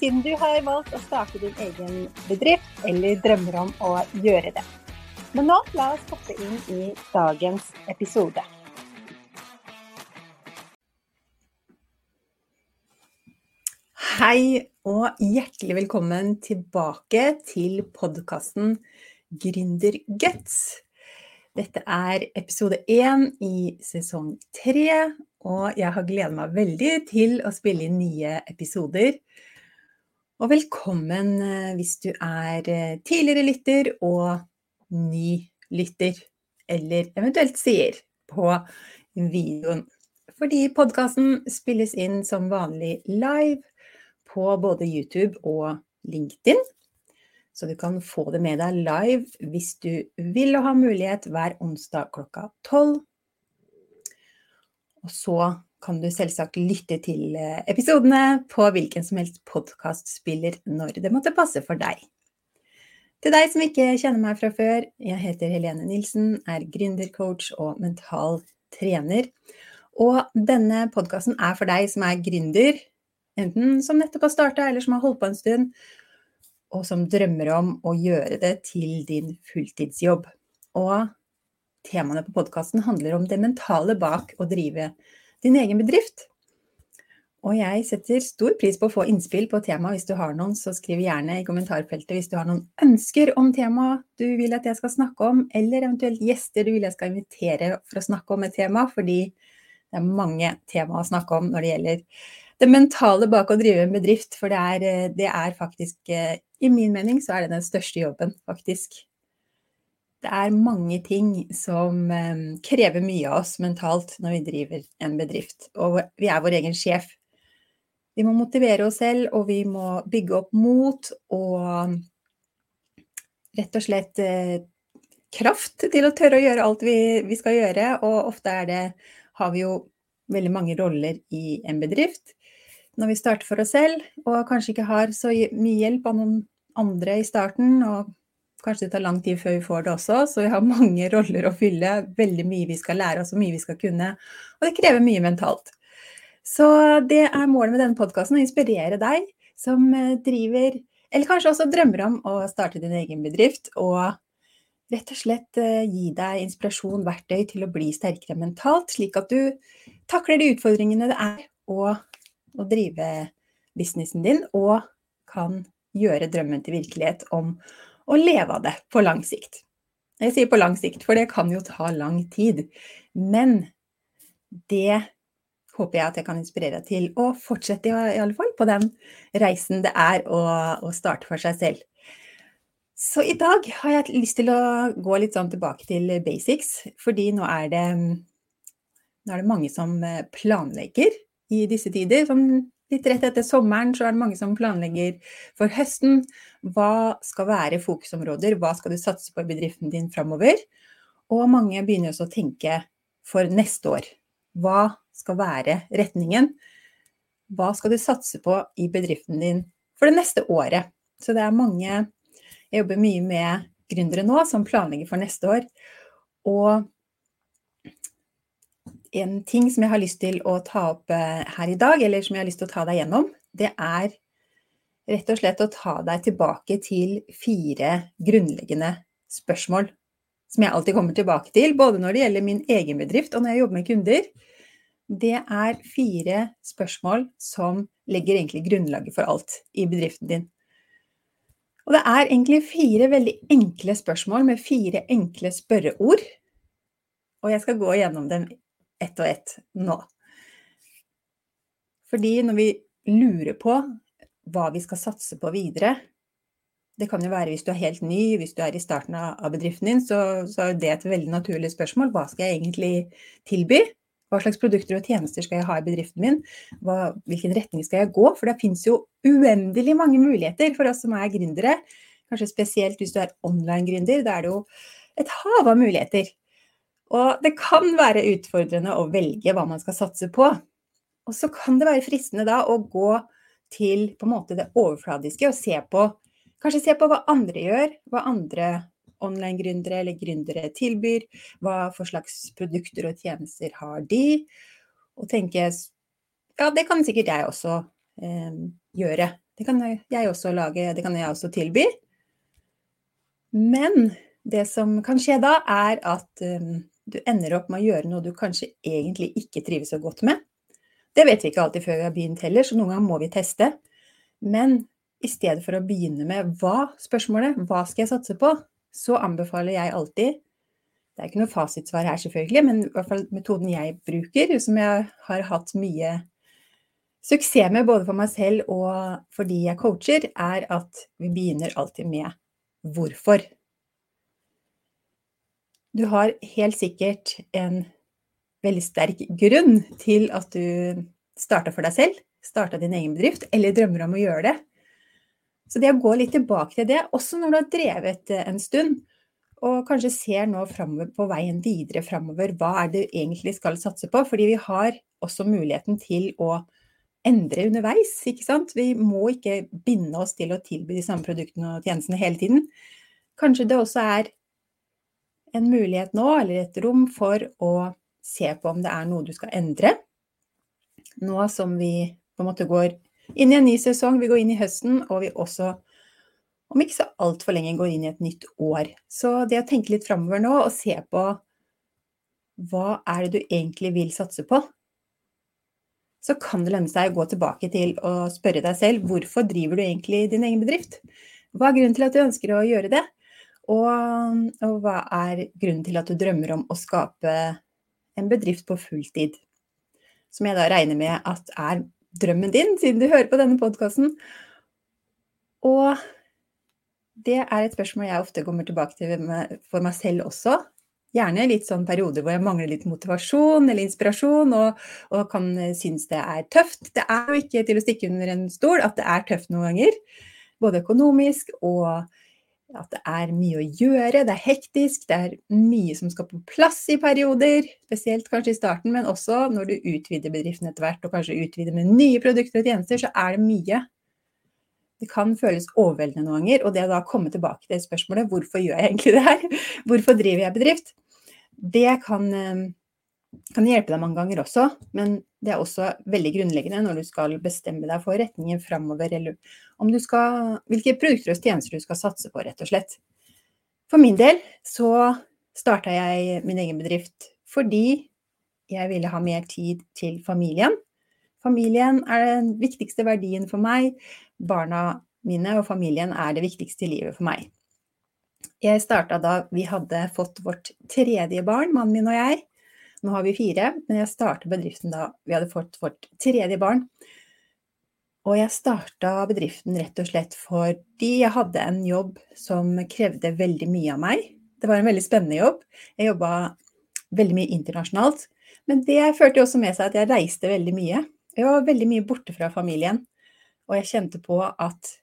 siden du har valgt å starte din egen bedrift eller drømmer om å gjøre det. Men nå la oss hoppe inn i dagens episode. Hei og hjertelig velkommen tilbake til podkasten Gründerguts. Dette er episode én i sesong tre, og jeg har gledet meg veldig til å spille inn nye episoder. Og velkommen eh, hvis du er eh, tidligere lytter og ny lytter, eller eventuelt sier på videoen. Fordi podkasten spilles inn som vanlig live på både YouTube og LinkedIn. Så du kan få det med deg live hvis du vil og har mulighet hver onsdag klokka tolv. Og så kan du selvsagt lytte til eh, episodene på hvilken som helst podkastspiller når det måtte passe for deg. Til deg som ikke kjenner meg fra før, jeg heter Helene Nilsen, er gründercoach og mental trener. Og denne podkasten er for deg som er gründer, enten som nettopp har starta eller som har holdt på en stund, og som drømmer om å gjøre det til din fulltidsjobb. Og temaene på podkasten handler om det mentale bak å drive din egen bedrift. Og jeg setter stor pris på å få innspill på temaet. Hvis du har noen, så skriv gjerne i kommentarfeltet hvis du har noen ønsker om temaet du vil at jeg skal snakke om, eller eventuelt gjester du vil jeg skal invitere for å snakke om et tema, fordi det er mange tema å snakke om når det gjelder det mentale bak å drive en bedrift. For det er, det er faktisk, eh, i min mening, så er det den største jobben, faktisk det er mange ting som eh, krever mye av oss mentalt når vi driver en bedrift. Og vi er vår egen sjef. Vi må motivere oss selv, og vi må bygge opp mot og rett og slett eh, kraft til å tørre å gjøre alt vi, vi skal gjøre. Og ofte det, har vi jo veldig mange roller i en bedrift når vi starter for oss selv, og kanskje ikke har så mye hjelp av noen andre i starten. og Kanskje det tar lang tid før vi får det også, så vi har mange roller å fylle. Veldig mye vi skal lære oss, og mye vi skal kunne. Og det krever mye mentalt. Så det er målet med denne podkasten, å inspirere deg som eh, driver, eller kanskje også drømmer om å starte din egen bedrift. Og rett og slett eh, gi deg inspirasjon, verktøy til å bli sterkere mentalt, slik at du takler de utfordringene det er å, å drive businessen din, og kan gjøre drømmen til virkelighet om og leve av det på lang sikt. Jeg sier på lang sikt, for det kan jo ta lang tid. Men det håper jeg at jeg kan inspirere deg til å fortsette i alle fall på den reisen det er å, å starte for seg selv. Så i dag har jeg lyst til å gå litt sånn tilbake til basics, fordi nå er det, nå er det mange som planlegger i disse tider. Som litt rett etter sommeren så er det mange som planlegger for høsten. Hva skal være fokusområder, hva skal du satse på i bedriften din framover? Og mange begynner også å tenke for neste år. Hva skal være retningen? Hva skal du satse på i bedriften din for det neste året? Så det er mange Jeg jobber mye med gründere nå som planlegger for neste år. Og en ting som jeg har lyst til å ta opp eh, her i dag, eller som jeg har lyst til å ta deg gjennom, det er rett og slett å ta deg tilbake til fire grunnleggende spørsmål. Som jeg alltid kommer tilbake til, både når det gjelder min egen bedrift og når jeg jobber med kunder. Det er fire spørsmål som legger egentlig grunnlaget for alt i bedriften din. Og det er egentlig fire veldig enkle spørsmål med fire enkle spørreord. Og jeg skal gå gjennom dem ett og ett nå. Fordi når vi lurer på hva vi skal satse på videre Det kan jo være hvis du er helt ny, hvis du er i starten av bedriften din, så, så er det et veldig naturlig spørsmål. Hva skal jeg egentlig tilby? Hva slags produkter og tjenester skal jeg ha i bedriften min? Hva, hvilken retning skal jeg gå? For det finnes jo uendelig mange muligheter for oss som er gründere. Kanskje spesielt hvis du er online-gründer. Da er det jo et hav av muligheter. Og det kan være utfordrende å velge hva man skal satse på. Og så kan det være fristende da å gå til på en måte det overfladiske og se på Kanskje se på hva andre gjør, hva andre online-gründere eller gründere tilbyr, hva for slags produkter og tjenester har de, og tenke ja, det kan sikkert jeg også eh, gjøre. Det kan jeg også lage, det kan jeg også tilby. Men det som kan skje da, er at um, du ender opp med å gjøre noe du kanskje egentlig ikke trives så godt med. Det vet vi ikke alltid før vi har begynt heller, så noen ganger må vi teste. Men i stedet for å begynne med hva, spørsmålet, hva skal jeg satse på, så anbefaler jeg alltid Det er ikke noe fasitsvar her, selvfølgelig, men i hvert fall metoden jeg bruker, som jeg har hatt mye suksess med både for meg selv og fordi jeg coacher, er at vi begynner alltid med hvorfor. Du har helt sikkert en veldig sterk grunn til at du starta for deg selv, starta din egen bedrift, eller drømmer om å gjøre det. Så det å gå litt tilbake til det, også når du har drevet eh, en stund, og kanskje ser nå fremover, på veien videre framover, hva er det du egentlig skal satse på? Fordi vi har også muligheten til å endre underveis, ikke sant. Vi må ikke binde oss til å tilby de samme produktene og tjenestene hele tiden. Kanskje det også er en mulighet nå, eller et rom, for å se på om det er noe du skal endre. Nå som vi på en måte går inn i en ny sesong. Vi går inn i høsten, og vi også, om ikke så altfor lenge, går inn i et nytt år. Så det å tenke litt framover nå og se på hva er det du egentlig vil satse på, så kan det lønne seg å gå tilbake til å spørre deg selv hvorfor driver du egentlig din egen bedrift? Hva er grunnen til at du ønsker å gjøre det? Og, og hva er grunnen til at du drømmer om å skape en bedrift på fulltid? Som jeg da regner med at er drømmen din, siden du hører på denne podkasten. Og det er et spørsmål jeg ofte kommer tilbake til for meg selv også. Gjerne litt sånn perioder hvor jeg mangler litt motivasjon eller inspirasjon og, og kan synes det er tøft. Det er jo ikke til å stikke under en stol at det er tøft noen ganger. Både økonomisk og at det er mye å gjøre, det er hektisk, det er mye som skal på plass i perioder. Spesielt kanskje i starten, men også når du utvider bedriften etter hvert, og kanskje utvider med nye produkter og tjenester, så er det mye. Det kan føles overveldende noen ganger, og det å da komme tilbake til spørsmålet hvorfor gjør jeg egentlig det her, hvorfor driver jeg bedrift, det kan eh, kan hjelpe deg mange ganger også, men det er også veldig grunnleggende når du skal bestemme deg for retningen framover, eller om du skal, hvilke produkter og tjenester du skal satse på, rett og slett. For min del så starta jeg min egen bedrift fordi jeg ville ha mer tid til familien. Familien er den viktigste verdien for meg. Barna mine og familien er det viktigste i livet for meg. Jeg starta da vi hadde fått vårt tredje barn, mannen min og jeg. Nå har vi fire, men jeg startet bedriften da vi hadde fått vårt tredje barn. Og jeg starta bedriften rett og slett fordi jeg hadde en jobb som krevde veldig mye av meg. Det var en veldig spennende jobb. Jeg jobba veldig mye internasjonalt. Men det førte også med seg at jeg reiste veldig mye. Jeg var veldig mye borte fra familien. Og jeg kjente på at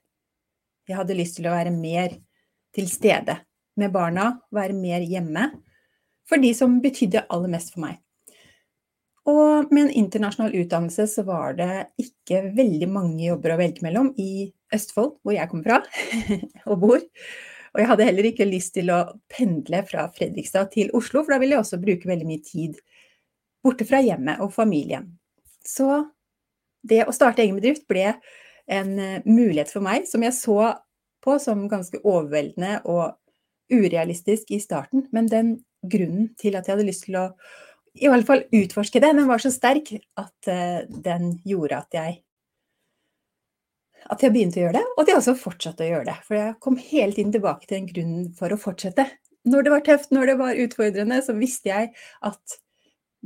jeg hadde lyst til å være mer til stede med barna, være mer hjemme for de som betydde aller mest for meg. Og med en internasjonal utdannelse så var det ikke veldig mange jobber å velge mellom i Østfold, hvor jeg kommer fra og bor. Og jeg hadde heller ikke lyst til å pendle fra Fredrikstad til Oslo, for da ville jeg også bruke veldig mye tid borte fra hjemmet og familien. Så det å starte egen bedrift ble en eh, mulighet for meg som jeg så på som ganske overveldende og urealistisk i starten, men den grunnen til at jeg hadde lyst til å i hvert fall utforske det, den var så sterk at uh, den gjorde at jeg at jeg begynte å gjøre det, og at jeg også fortsatte å gjøre det. For jeg kom hele tiden tilbake til den grunnen for å fortsette. Når det var tøft, når det var utfordrende, så visste jeg at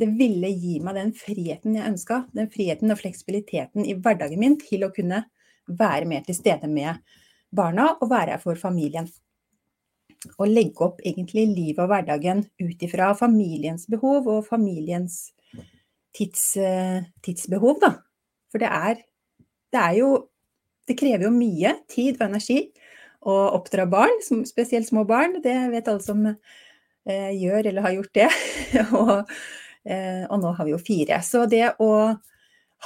det ville gi meg den friheten jeg ønska. Den friheten og fleksibiliteten i hverdagen min til å kunne være mer til stede med barna og være her for familien å legge opp egentlig livet og hverdagen ut ifra familiens behov og familiens tids, eh, tidsbehov, da. For det er, det er jo Det krever jo mye tid og energi å oppdra barn, spesielt små barn. Det vet alle som eh, gjør eller har gjort det. og, eh, og, nå har vi jo fire. Så det å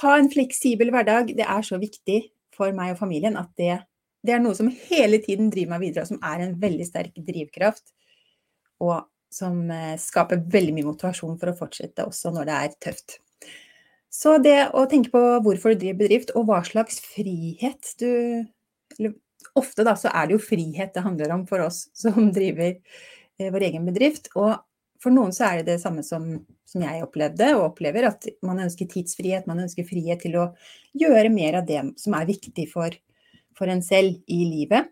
ha en fleksibel hverdag, det er så viktig for meg og familien at det, det er noe som hele tiden driver meg videre, og som er en veldig sterk drivkraft. Og som eh, skaper veldig mye motivasjon for å fortsette også når det er tøft. Så det å tenke på hvorfor du driver bedrift, og hva slags frihet du Ofte da, så er det jo frihet det handler om for oss som driver eh, vår egen bedrift. Og for noen så er det det samme som, som, jeg opplevde og opplever, at man ønsker tidsfrihet, man ønsker frihet til å gjøre mer av det som er viktig for, for en selv i livet.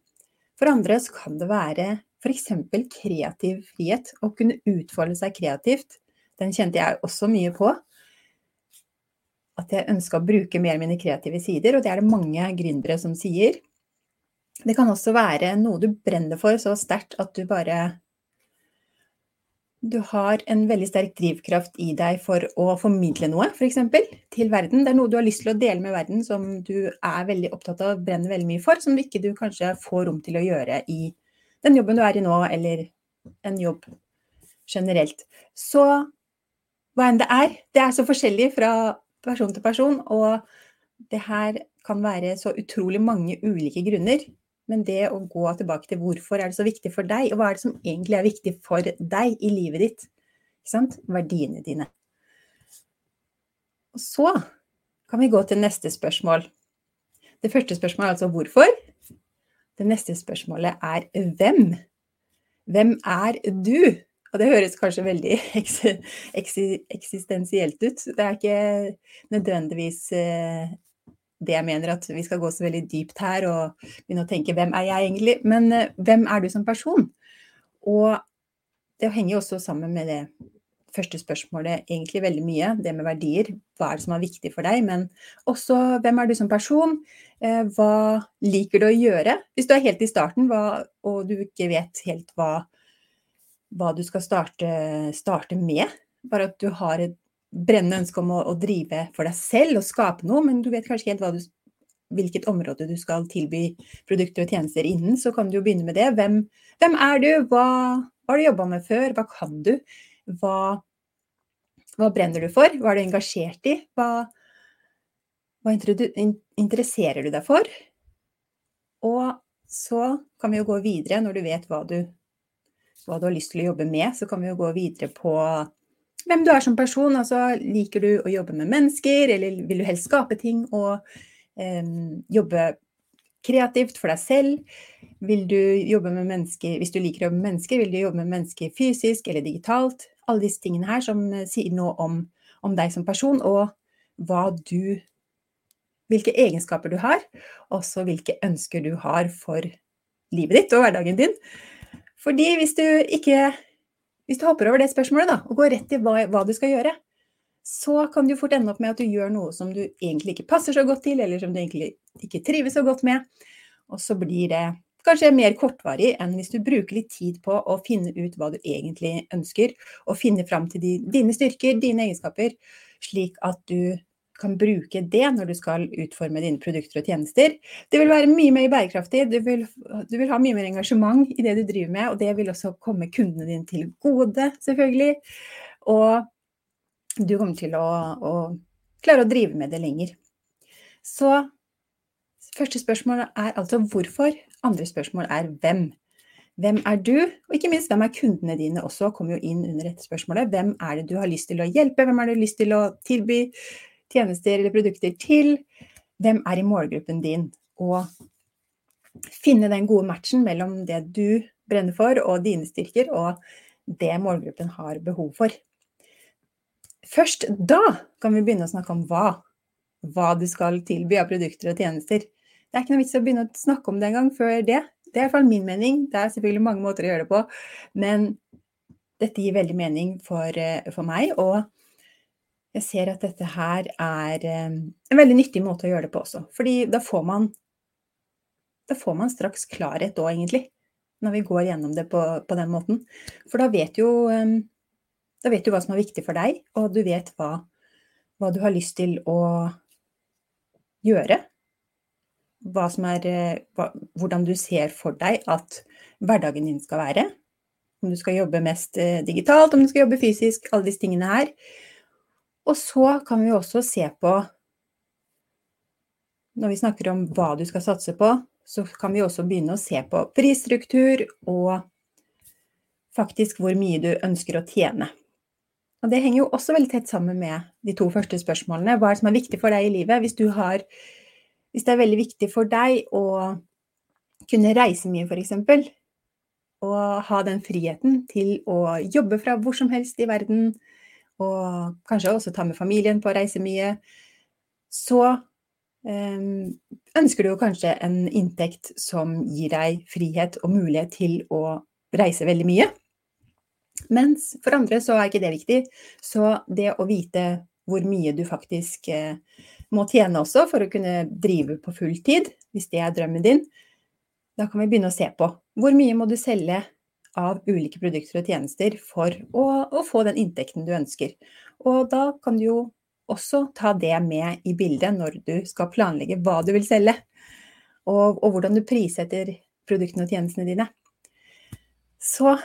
For andre så kan det være f.eks. kreativ frihet, å kunne utfolde seg kreativt. Den kjente jeg også mye på at jeg ønska å bruke mer mine kreative sider, og det er det mange gründere som sier. Det kan også være noe du brenner for så sterkt at du bare Du har en veldig sterk drivkraft i deg for å formidle noe, f.eks. til verden. Det er noe du har lyst til å dele med verden som du er veldig opptatt av, brenner veldig mye for, som ikke du kanskje får rom til å gjøre i den jobben du er i nå, eller en jobb generelt. Så hva enn det er, det er så forskjellig fra person til person. Og det her kan være så utrolig mange ulike grunner. Men det å gå tilbake til hvorfor er det så viktig for deg, og hva er det som egentlig er viktig for deg i livet ditt? Verdiene dine. Og så kan vi gå til neste spørsmål. Det første spørsmålet er altså hvorfor. Det neste spørsmålet er hvem. Hvem er du? Og det høres kanskje veldig eksistensielt ut. Det er ikke nødvendigvis eh, det jeg mener, at vi skal gå så veldig dypt her og begynne å tenke hvem er jeg egentlig? Men eh, hvem er du som person? Og det henger jo også sammen med det første spørsmålet egentlig veldig mye, det med verdier. Hva er det som er viktig for deg? Men også hvem er du som person? Eh, hva liker du å gjøre? Hvis du er helt i starten og du ikke vet helt hva hva du skal starte, starte, med. Bare at du har et brennende ønske om å, å, drive for deg selv og skape noe, men du vet kanskje ikke helt du, hvilket område du skal tilby produkter og tjenester innen, så kan du jo begynne med det. Hvem, hvem er du? Hva, hva, har du jobba med før? Hva kan du? Hva, hva, brenner du for? Hva er du engasjert i? Hva, hva interesserer du deg for? Og så kan vi jo gå videre når du vet hva du hva du har lyst til å jobbe med, så kan vi jo gå videre på hvem du er som person. Altså liker du å jobbe med mennesker, eller vil du helst skape ting og eh, jobbe kreativt for deg selv? Vil du jobbe med mennesker, Hvis du liker å jobbe med mennesker, vil du jobbe med mennesker fysisk eller digitalt? Alle disse tingene her som sier noe om, om deg som person, og hva du Hvilke egenskaper du har, og også hvilke ønsker du har for livet ditt og hverdagen din. Fordi hvis du ikke Hvis du hopper over det spørsmålet da, og går rett til hva, hva, du skal gjøre, så kan du fort ende opp med at du gjør noe som du egentlig ikke passer så godt til, eller som du egentlig ikke trives så godt med. Og så blir det kanskje mer kortvarig enn hvis du bruker litt tid på å finne ut hva du egentlig ønsker, og finne fram til dine styrker, dine egenskaper, slik at du kan bruke det når du skal utforme dine produkter og tjenester. Det vil være mye mer bærekraftig, du vil, du vil, ha mye mer engasjement i det du driver med, og det vil også komme kundene dine til gode, selvfølgelig. Og du kommer til å, å klare å drive med det lenger. Så første spørsmål er altså hvorfor. Andre spørsmål er hvem. Hvem er du? Og ikke minst, hvem er kundene dine også, kommer jo inn under dette spørsmålet. Hvem er det du har lyst til å hjelpe? Hvem er det du har lyst til å tilby? Tjenester eller produkter til, hvem er i målgruppen din? Og finne den gode matchen mellom det du brenner for og dine styrker, og det målgruppen har behov for. Først da kan vi begynne å snakke om hva. Hva du skal tilby av produkter og tjenester. Det er ikke noe vits å begynne å snakke om det engang før det. Det er i hvert fall min mening. Det er selvfølgelig mange måter å gjøre det på. Men dette gir veldig mening for, eh, for meg. Og jeg ser at dette her er eh, en veldig nyttig måte å gjøre det på også. Fordi da får man, da får man straks klarhet òg, egentlig. Når vi går gjennom det på, på, den måten. For da vet, jo, eh, da vet du hva som er viktig for deg, og du vet hva, hva du har lyst til å gjøre. Er, eh, hvordan du ser for deg at hverdagen din skal være. Om du skal jobbe mest digitalt, om du skal jobbe fysisk, alle disse tingene her. Og så kan vi også se på Når vi snakker om hva du skal satse på, så kan vi også begynne å se på prisstruktur og faktisk hvor mye du ønsker å tjene. Og det henger jo også veldig tett sammen med de to første spørsmålene. Hva er det som er viktig for deg i livet? Hvis, har, hvis det er veldig viktig for deg å kunne reise mye, f.eks., og ha den friheten til å jobbe fra hvor som helst i verden, og kanskje også ta med familien på å reise mye, så um, ønsker du jo kanskje en inntekt som gir deg frihet og mulighet til å reise veldig mye. Mens for andre så er ikke det viktig. Så det å vite hvor mye du faktisk eh, må tjene også for å kunne drive på full tid, hvis det er drømmen din, da kan vi begynne å se på hvor mye må du selge av ulike produkter og tjenester for å, å få den inntekten du ønsker. Og da kan du jo også ta det med i bildet når du skal planlegge hva du vil selge, og, og hvordan du prissetter produktene og tjenestene dine. Så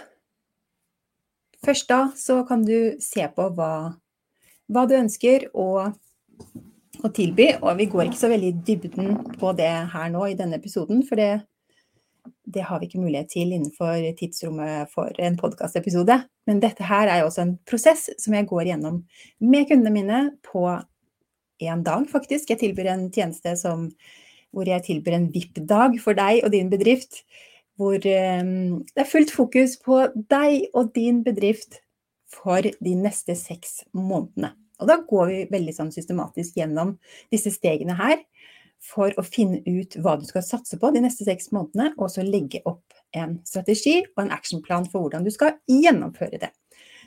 Først da så kan du se på hva, hva du ønsker å, å, tilby, og vi går ikke så veldig i dybden på det her nå i denne episoden, for det, det har vi ikke mulighet til innenfor tidsrommet for en podkastepisode. Men dette her er jo også en prosess som jeg går gjennom med kundene mine på én dag, faktisk. Jeg tilbyr en tjeneste som, hvor jeg tilbyr en VIP-dag for deg og din bedrift hvor um, det er fullt fokus på deg og din bedrift for de neste seks månedene. Og da går vi veldig sånn systematisk gjennom disse stegene her for å finne ut hva du skal satse på de neste seks månedene, og så legge opp en strategi og en actionplan for hvordan du skal gjennomføre det.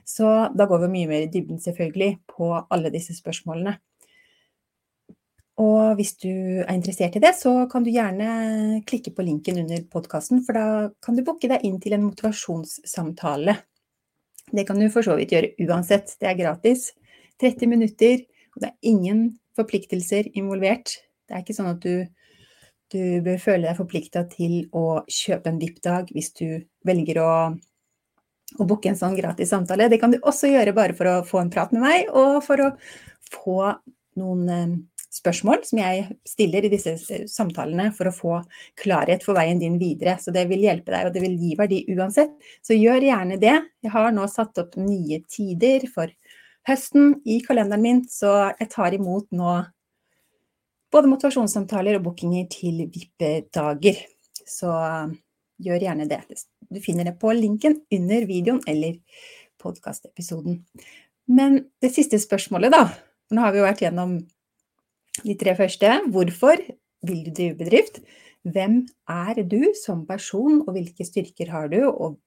Så da går vi mye mer i dybden selvfølgelig på alle disse spørsmålene. Og hvis du er interessert i det, så kan du gjerne klikke på linken under podkasten, for da kan du booke deg inn til en motivasjonssamtale. Det kan du for så vidt gjøre uansett, det er gratis. 30 minutter, og det er ingen forpliktelser involvert. Det er ikke sånn at du, du bør føle deg forplikta til å kjøpe en VIP-dag hvis du velger å, å booke en sånn gratis samtale. Det kan du også gjøre bare for å få en prat med meg, og for å få noen eh, spørsmål som jeg stiller i disse samtalene for å få klarhet for veien din videre. Så det vil hjelpe deg, og det vil gi verdi uansett. Så gjør gjerne det. Jeg har nå satt opp nye tider for høsten i kalenderen min, så jeg tar imot nå både motivasjonssamtaler og bookinger til VIP-dager. Så gjør gjerne det. Du finner det på linken under videoen eller podkastepisoden. Men det siste spørsmålet, da. Nå har vi jo vært gjennom de tre første. Hvorfor vil du drive bedrift? Hvem er du som person, og hvilke styrker har du? Og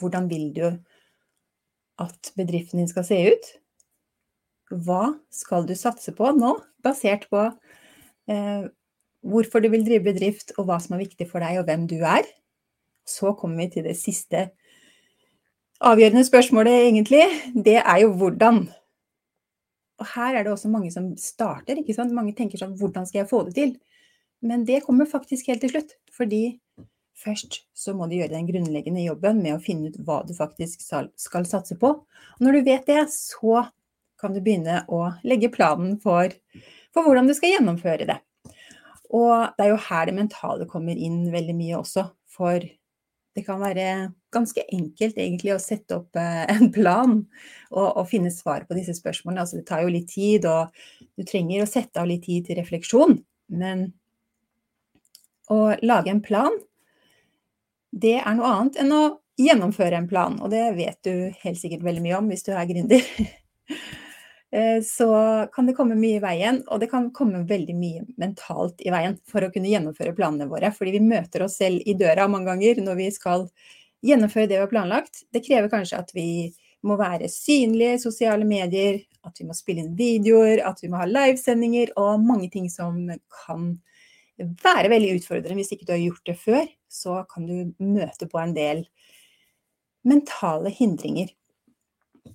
hvordan vil du at bedriften din skal se ut? Hva skal du satse på nå, basert på eh, hvorfor du vil drive bedrift, og hva som er viktig for deg, og hvem du er? Så kommer vi til det siste avgjørende spørsmålet, egentlig. Det er jo hvordan. Og her er det også mange som starter, ikke sant. Mange tenker sånn hvordan skal jeg få det til? Men det kommer faktisk helt til slutt. Fordi først så må du gjøre den grunnleggende jobben med å finne ut hva du faktisk skal satse på. Og når du vet det, så kan du begynne å legge planen for, for hvordan du skal gjennomføre det. Og det er jo her det mentale kommer inn veldig mye også. For det kan være ganske enkelt egentlig å sette opp eh, en plan og, og, finne svar på disse spørsmålene. Altså, det tar jo litt tid, og du trenger å sette av litt tid til refleksjon. Men å lage en plan, det er noe annet enn å gjennomføre en plan. Og det vet du helt sikkert veldig mye om hvis du er gründer. Eh, så kan det komme mye i veien, og det kan komme veldig mye mentalt i veien for å kunne gjennomføre planene våre. Fordi vi møter oss selv i døra mange ganger når vi skal gjennomføre det vi har planlagt. Det krever kanskje at vi må være synlige i sosiale medier, at vi må spille inn videoer, at vi må ha livesendinger og mange ting som kan være veldig utfordrende hvis ikke du har gjort det før. Så kan du møte på en del mentale hindringer.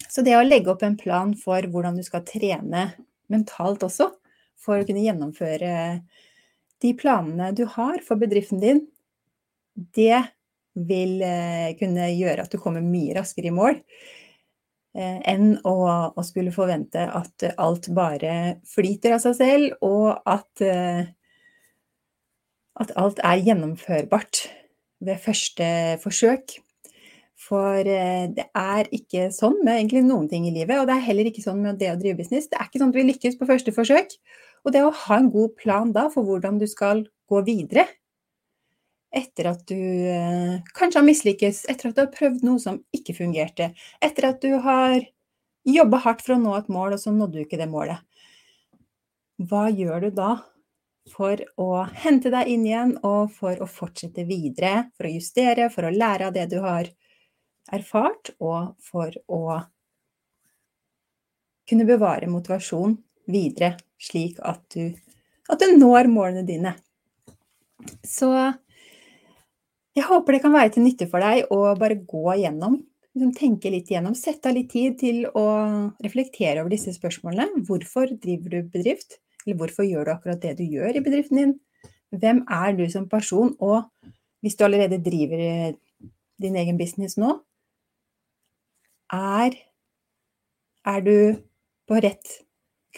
Så det å legge opp en plan for hvordan du skal trene mentalt også, for å kunne gjennomføre de planene du har for bedriften din, det vil eh, kunne gjøre at du kommer mye raskere i mål eh, enn å, å, skulle forvente at alt bare flyter av seg selv, og at, eh, at alt er gjennomførbart ved første forsøk. For det er ikke sånn med egentlig noen ting i livet, og det er heller ikke sånn med det å drive business. Det er ikke sånn at vi lykkes på første forsøk. Og det å ha en god plan da for hvordan du skal gå videre etter at du eh, kanskje har mislykkes, etter at du har prøvd noe som ikke fungerte, etter at du har jobba hardt for å nå et mål, og så nådde du ikke det målet. Hva gjør du da for å hente deg inn igjen, og for å fortsette videre, for å justere, for å lære av det du har erfart, og for å kunne bevare motivasjon videre, slik at du, at du når målene dine. Så jeg håper det kan være til nytte for deg å bare gå igjennom, liksom tenke litt igjennom. Sette av litt tid til å reflektere over disse spørsmålene. Hvorfor driver du bedrift? Eller hvorfor gjør du akkurat det du gjør i bedriften din? Hvem er du som person? Og hvis du allerede driver din egen business nå, er, er du på rett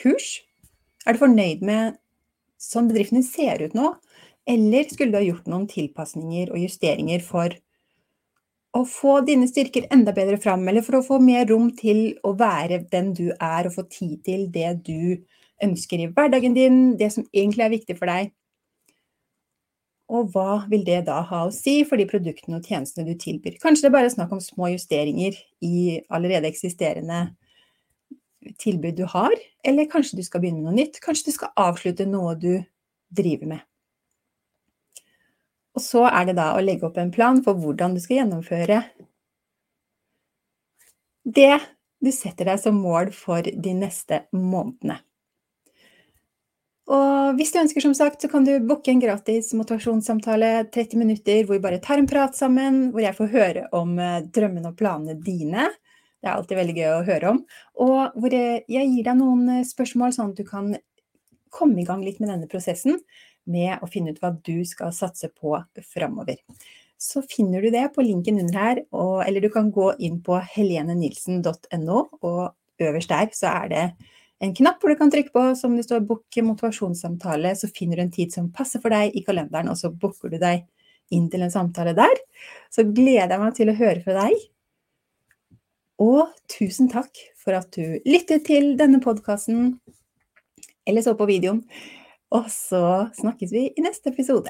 kurs? Er du fornøyd med sånn bedriften din ser ut nå? Eller skulle du ha gjort noen tilpasninger og justeringer for å få dine styrker enda bedre fram, eller for å få mer rom til å være den du er, og få tid til det du ønsker i hverdagen din, det som egentlig er viktig for deg. Og hva vil det da ha å si for de produktene og tjenestene du tilbyr? Kanskje det er bare snakk om små justeringer i allerede eksisterende tilbud du har, eller kanskje du skal begynne med noe nytt? Kanskje du skal avslutte noe du driver med? Og så er det da å legge opp en plan for hvordan du skal gjennomføre det du setter deg som mål for de neste månedene. Og hvis du ønsker, som sagt, så kan du booke en gratis motivasjonssamtale, 30 minutter, hvor vi bare tar en prat sammen, hvor jeg får høre om eh, drømmene og planene dine. Det er alltid veldig gøy å høre om. Og hvor jeg gir deg noen eh, spørsmål, sånn at du kan komme i gang litt med denne prosessen med å finne ut hva du skal satse på framover. Så finner du det på linken under her, og, eller du kan gå inn på helenenilsen.no, og øverst der så er det en knapp hvor du kan trykke på som det står 'bukk motivasjonssamtale'. Så finner du en tid som passer for deg i kalenderen, og så booker du deg inn til en samtale der. Så gleder jeg meg til å høre fra deg. Og tusen takk for at du lyttet til denne podkasten, eller så på videoen. Og så snakkes vi i neste episode.